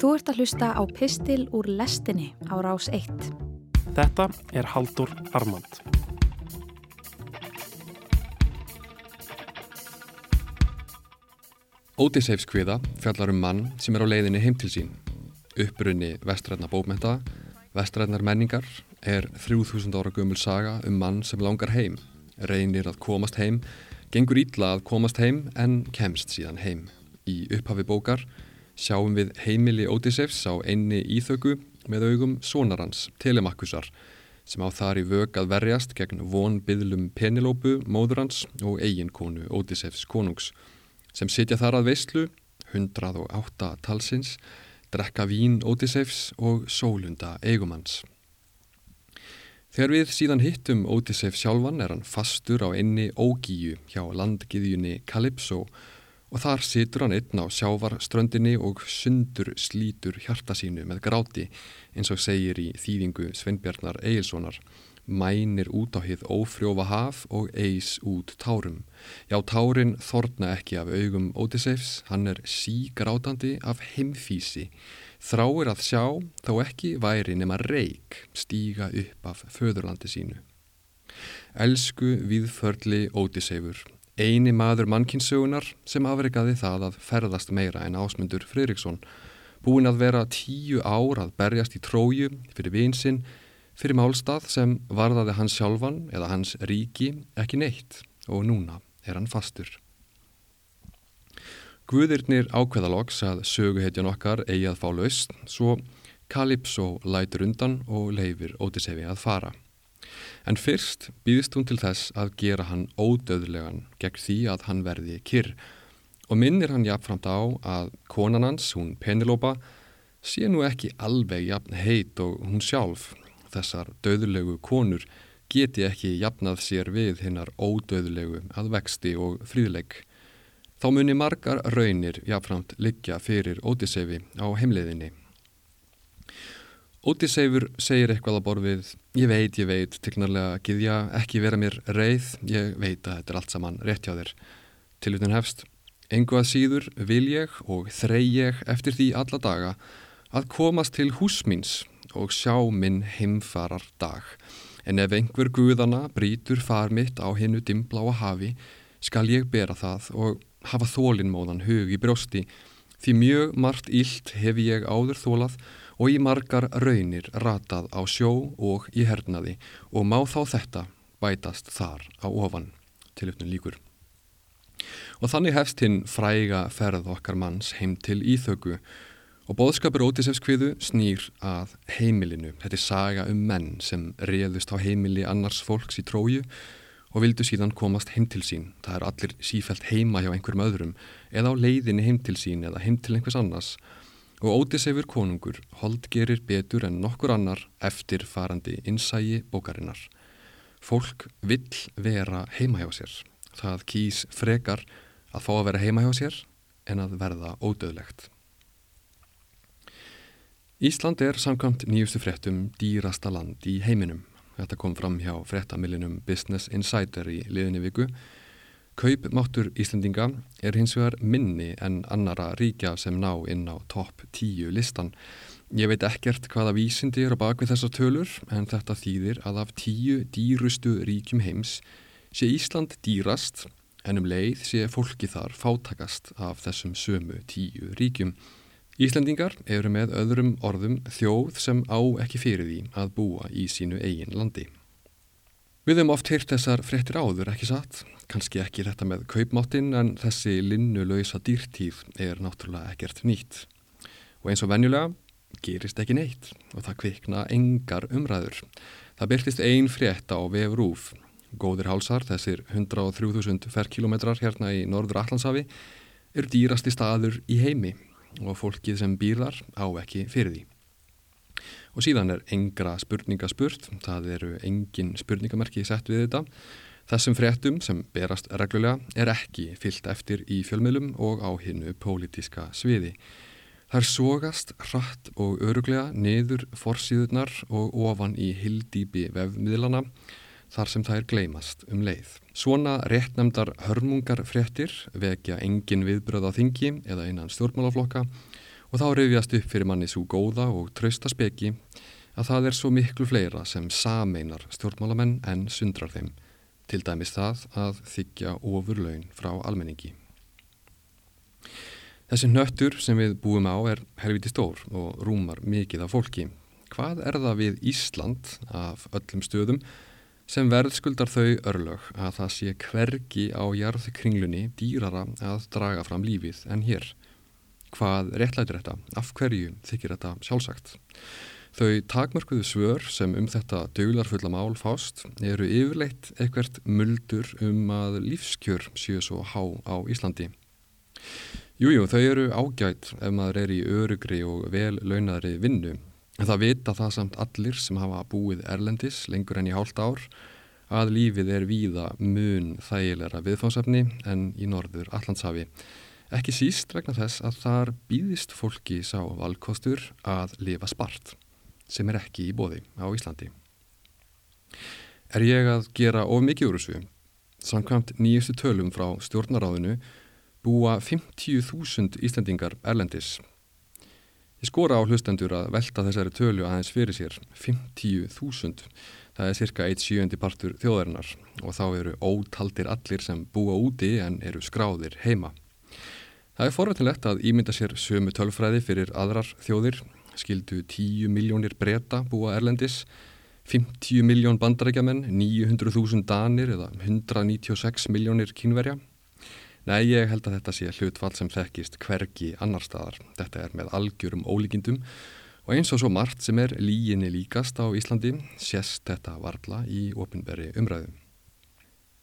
Þú ert að hlusta á Pistil úr lestinni á rás 1. Þetta er Haldur Armand. Ódiseifs kviða fjallar um mann sem er á leiðinni heim til sín. Upprunni vestræðna bókmenta, vestræðnar menningar er 3000 ára gömul saga um mann sem langar heim, reynir að komast heim, gengur ítla að komast heim en kemst síðan heim. Í upphafi bókar sjáum við heimili Ódiseifs á einni íþöku með augum sonarans, Telemakkusar, sem á þar í vög að verjast gegn von byðlum Penilópu, móðurans og eiginkonu Ódiseifs konungs sem sitja þar að veistlu, 108 talsins, drekka vín Ódiseifs og sólunda eigumanns. Þegar við síðan hittum Ódiseif sjálfan er hann fastur á einni ógíu hjá landgiðjunni Kalypso og þar situr hann einn á sjávarströndinni og sundur slítur hjarta sínu með gráti eins og segir í þýðingu Sveinbjarnar Egilsonar mænir út á hið ófrjófa haf og eis út tárum. Já, tárin þorna ekki af augum Ódiseifs, hann er sígrátandi af heimfísi, þráir að sjá þó ekki væri nema reik stíga upp af föðurlandi sínu. Elsku viðförli Ódiseifur, eini maður mannkinsögunar sem afrikaði það að ferðast meira en ásmundur Fridriksson, búin að vera tíu ár að berjast í tróju fyrir vinsinn, fyrir málstað sem varðaði hans sjálfan eða hans ríki ekki neitt og núna er hann fastur. Guðirnir ákveðaloks að söguhetjan okkar eigi að fá laust, svo Kalypso lætur undan og leifir Ótisefi að fara. En fyrst býðist hún til þess að gera hann ódöðlegan gegn því að hann verði kyrr og minnir hann jafnframt á að konan hans, hún Penelopa, sé nú ekki alveg jafn heit og hún sjálf. Þessar döðlegu konur geti ekki jafnað sér við hinnar ódöðlegu að vexti og fríðlegg. Þá muni margar raunir jáfnframt liggja fyrir Ótisefi á heimleiðinni. Ótiseifur segir eitthvað á borfið, ég veit, ég veit, tignarlega giðja, ekki vera mér reið, ég veit að þetta er allt saman rétt hjá þér. Tilutin hefst, engu að síður vil ég og þrey ég eftir því alla daga að komast til húsmins og sjá minn heimfarar dag. En ef einhver guðana brítur far mitt á hinnu dimbláa hafi, skal ég bera það og hafa þólinnmóðan hug í brjósti, því mjög margt illt hef ég áður þólað og í margar raunir ratað á sjó og í hernaði og má þá þetta bætast þar á ofan til uppnum líkur. Og þannig hefst hinn fræga ferð okkar manns heim til íþöku og bóðskapur Ótisefskviðu snýr að heimilinu. Þetta er saga um menn sem reðust á heimili annars fólks í tróju og vildu síðan komast heim til sín. Það er allir sífælt heima hjá einhverjum öðrum eða á leiðinni heim til sín eða heim til einhvers annars og Ódisefur konungur holdgerir betur en nokkur annar eftir farandi innsægi bókarinnar. Fólk vill vera heima hjá sér. Það kýs frekar að fá að vera heima hjá sér en að verða ódöðlegt. Ísland er samkvæmt nýjustu fréttum dýrasta land í heiminum. Þetta kom fram hjá fréttamillinum Business Insider í liðinni viku. Kaupmáttur Íslendinga er hins vegar minni en annara ríkja sem ná inn á topp 10 listan. Ég veit ekkert hvaða vísindi er á bakvið þessar tölur en þetta þýðir að af 10 dýrustu ríkjum heims sé Ísland dýrast en um leið sé fólki þar fátakast af þessum sömu 10 ríkjum. Íslendingar eru með öðrum orðum þjóð sem á ekki fyrir því að búa í sínu eigin landi. Við hefum oft heyrt þessar fréttir áður, ekki satt? Kanski ekki þetta með kaupmáttinn en þessi linnulöysa dýrtíð er náttúrulega ekkert nýtt. Og eins og venjulega gerist ekki neitt og það kvikna engar umræður. Það byrtist ein frétt á vefrúf. Góðir hálsar, þessir 103.000 ferrkilometrar hérna í norður Allandsafi, eru dýrasti staður í heimi og fólkið sem býrðar á ekki fyrir því. Og síðan er engra spurninga spurt, það eru engin spurningamerki sett við þetta. Þessum fréttum sem berast reglulega er ekki fyllt eftir í fjölmiðlum og á hinnu pólitiska sviði. Það er sógast hratt og öruglega niður forsýðunar og ofan í hildýpi vefmiðlana þar sem það er gleymast um leið. Svona réttnemdar hörmungar fréttir vekja engin viðbröð á þingi eða innan stjórnmálaflokka Og þá reyfjast upp fyrir manni svo góða og trausta speki að það er svo miklu fleira sem sameinar stjórnmálamenn en sundrar þeim, til dæmis það að þykja ofurlaun frá almenningi. Þessi nöttur sem við búum á er helviti stór og rúmar mikið af fólki. Hvað er það við Ísland af öllum stöðum sem verðskuldar þau örlög að það sé hvergi á jarðkringlunni dýrara að draga fram lífið en hér? Hvað réttlætir þetta? Af hverju þykir þetta sjálfsagt? Þau takmörkuðu svör sem um þetta döglarfulla mál fást eru yfirleitt eitthvert muldur um að lífskjör séu svo há á Íslandi. Jújú, þau eru ágætt ef maður er í örugri og vel launadri vinnu. Það vita það samt allir sem hafa búið erlendis lengur enn í hálft ár að lífið er víða mun þægilegra viðfánsefni en í norður Allandshafi. Ekki síst vegna þess að þar býðist fólki sá valkostur að lifa spart sem er ekki í bóði á Íslandi. Er ég að gera of mikið úr þessu? Samkvæmt nýjustu tölum frá stjórnaráðinu búa 50.000 Íslandingar erlendis. Ég skora á hlustendur að velta þessari tölu aðeins fyrir sér 50.000. Það er cirka 1,7. partur þjóðarinnar og þá eru ótaldir allir sem búa úti en eru skráðir heima. Það er forvættilegt að ímynda sér sömu tölfræði fyrir aðrar þjóðir skildu 10 miljónir breyta búa Erlendis, 50 miljón bandarækjaman, 900.000 danir eða 196 miljónir kínverja. Nei, ég held að þetta sé hlutfall sem þekkist hvergi annar staðar. Þetta er með algjörum ólíkindum og eins og svo margt sem er líginni líkast á Íslandi sést þetta varla í ofinberi umræðu.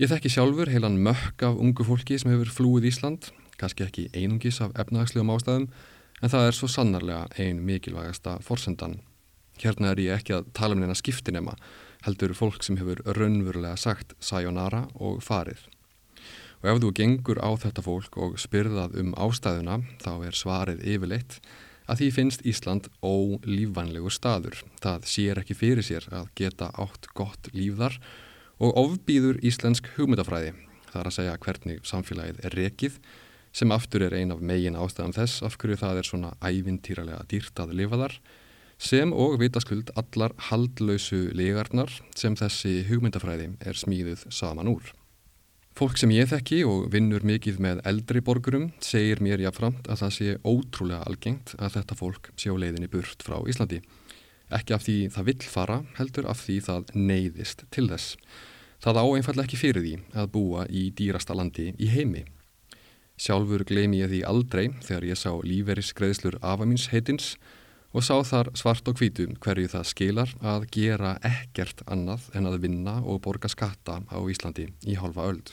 Ég þekki sjálfur heilan mökk af ungu fólki sem hefur flúið Ísland, kannski ekki einungis af efnahagslegum ástæðum, en það er svo sannarlega ein mikilvægasta forsendan. Hérna er ég ekki að tala um neina skiptinema, heldur fólk sem hefur raunverulega sagt sayonara og farið. Og ef þú gengur á þetta fólk og spyrðað um ástæðuna, þá er svarið yfirleitt að því finnst Ísland ólífanlegur staður. Það sér ekki fyrir sér að geta átt gott lífðar og ofbýður íslensk hugmyndafræði. Það er að segja hvernig samfélagið er rekið sem aftur er ein af megin ástæðan þess af hverju það er svona ævintýralega dýrt að lifa þar sem og vitaskuld allar haldlausu legarnar sem þessi hugmyndafræði er smíðuð saman úr. Fólk sem ég þekki og vinnur mikið með eldri borgurum segir mér jáfnframt að það sé ótrúlega algengt að þetta fólk sé á leiðinni burt frá Íslandi. Ekki af því það vill fara, heldur af því það neyðist til þess. Það á einfallega ekki fyrir því að búa í dýrasta landi í heimi. Sjálfur gleymi ég því aldrei þegar ég sá líferisgreðslur afamins heitins og sá þar svart og hvítu hverju það skilar að gera ekkert annað en að vinna og borga skatta á Íslandi í halva öld.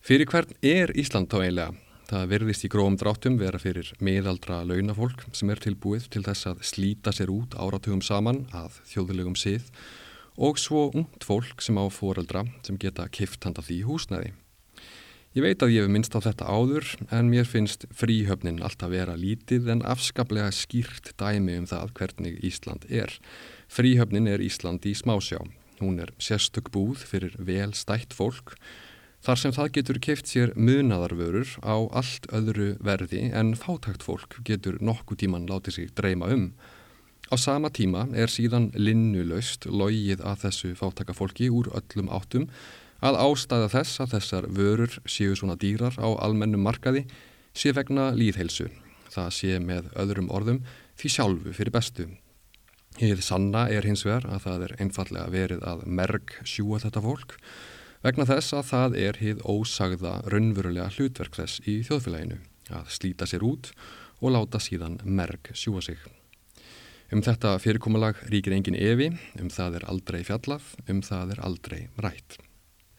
Fyrir hvern er Ísland þá eiginlega? Það verðist í gróum dráttum vera fyrir meðaldra launafólk sem er tilbúið til þess að slíta sér út áratugum saman að þjóðulegum sið og svo ungt fólk sem á foreldra sem geta kift handa því húsnæði. Ég veit að ég hef minnst á þetta áður en mér finnst fríhöfnin alltaf vera lítið en afskaplega skýrt dæmi um það hvernig Ísland er. Fríhöfnin er Ísland í smásjá. Hún er sérstök búð fyrir vel stætt fólk þar sem það getur keift sér munadarvörur á allt öðru verði en fátækt fólk getur nokkuð tíman látið sig dreyma um. Á sama tíma er síðan linnulaust logið að þessu fátæka fólki úr öllum áttum að ástæða þess að þessar vörur séu svona dýrar á almennum markaði sé vegna líðheilsu. Það sé með öðrum orðum því sjálfu fyrir bestu. Hið sanna er hins vegar að það er einfallega verið að merg sjúa þetta fólk vegna þess að það er hið ósagða raunverulega hlutverk þess í þjóðfélaginu að slíta sér út og láta síðan merg sjúa sig. Um þetta fyrirkomalag ríkir engin evi, um það er aldrei fjallað, um það er aldrei rætt.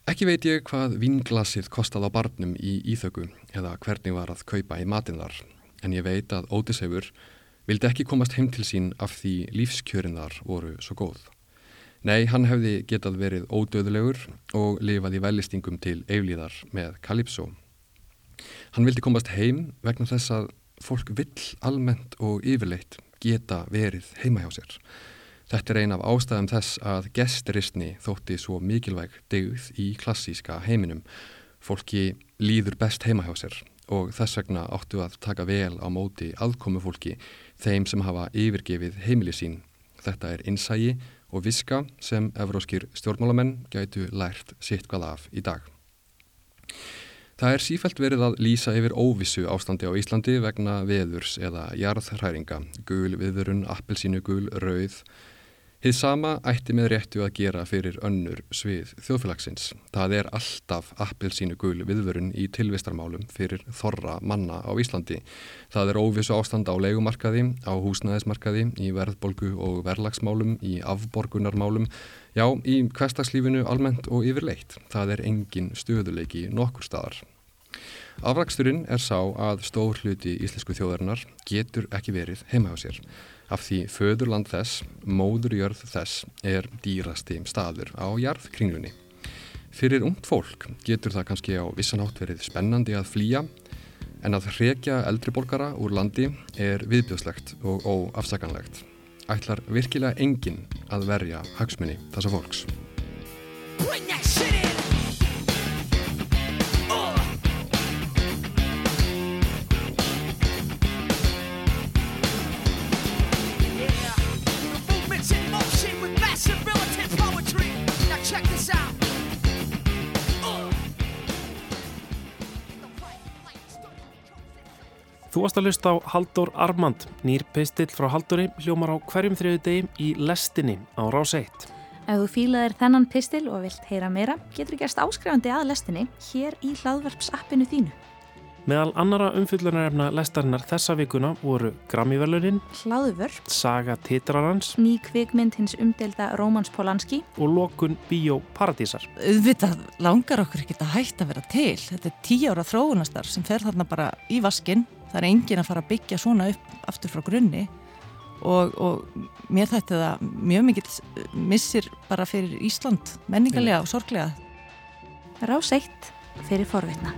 Ekki veit ég hvað vinglasið kostað á barnum í Íþöku eða hvernig var að kaupa í matinn þar, en ég veit að Ótisefur vildi ekki komast heim til sín af því lífskjörin þar voru svo góð. Nei, hann hefði getað verið ódöðulegur og lifað í velistingum til eiflíðar með Kalipsó. Hann vildi komast heim vegna þess að fólk vill almennt og yfirleitt geta verið heima hjá sér. Þetta er ein af ástæðum þess að gesturistni þótti svo mikilvæg degð í klassíska heiminum. Fólki líður best heima hjá sér og þess vegna áttu að taka vel á móti aðkomu fólki þeim sem hafa yfirgefið heimili sín. Þetta er innsægi og viska sem evróskir stjórnmálamenn gætu lært sitt hvað af í dag. Það er sífælt verið að lýsa yfir óvissu ástandi á Íslandi vegna veðurs eða jarðhræringa, gul viðvörun, appelsínu gul, rauð, Hið sama ætti með réttu að gera fyrir önnur svið þjóðfélagsins. Það er alltaf appelsínu gul viðvörun í tilvistarmálum fyrir þorra manna á Íslandi. Það er óvissu ástand á leikumarkaði, á húsnæðismarkaði, í verðbolgu og verðlagsmálum, í afborgunarmálum, já, í kvestakslífinu almennt og yfirleitt. Það er engin stöðuleiki nokkur staðar. Afraksturinn er sá að stór hluti íslensku þjóðarinnar getur ekki verið heima á sér af því föðurland þess, móðurjörð þess er dýrasti staður á jarðkringlunni. Fyrir ungt fólk getur það kannski á vissanátt verið spennandi að flýja en að hrekja eldriborgara úr landi er viðbjóðslegt og óafsakanlegt. Ætlar virkilega enginn að verja hagsmunni þessa fólks. Þú varst að lusta á Haldur Armand, nýr pistill frá Halduri, hljómar á hverjum þriðu degi í lestinni á rás 1. Ef þú fílaðir þennan pistil og vilt heyra meira, getur gerst áskrifandi að lestinni hér í hlaðvarpsappinu þínu. Meðal annara umfyllunarefna lestarinnar þessa vikuna voru Grammíverlunin, Hlaðvörp, Saga Titrarans, ný kvikmynd hins umdelda Rómans Polanski og Lokun Bíó Paradísar. Auðvitað langar okkur ekki að hætta að vera til. Þetta er tíu ára þróunastar sem fer þarna bara í vaskinn það er engin að fara að byggja svona upp aftur frá grunni og, og mér þetta það mjög mikill missir bara fyrir Ísland menningarlega og sorglega Rás eitt fyrir forvitna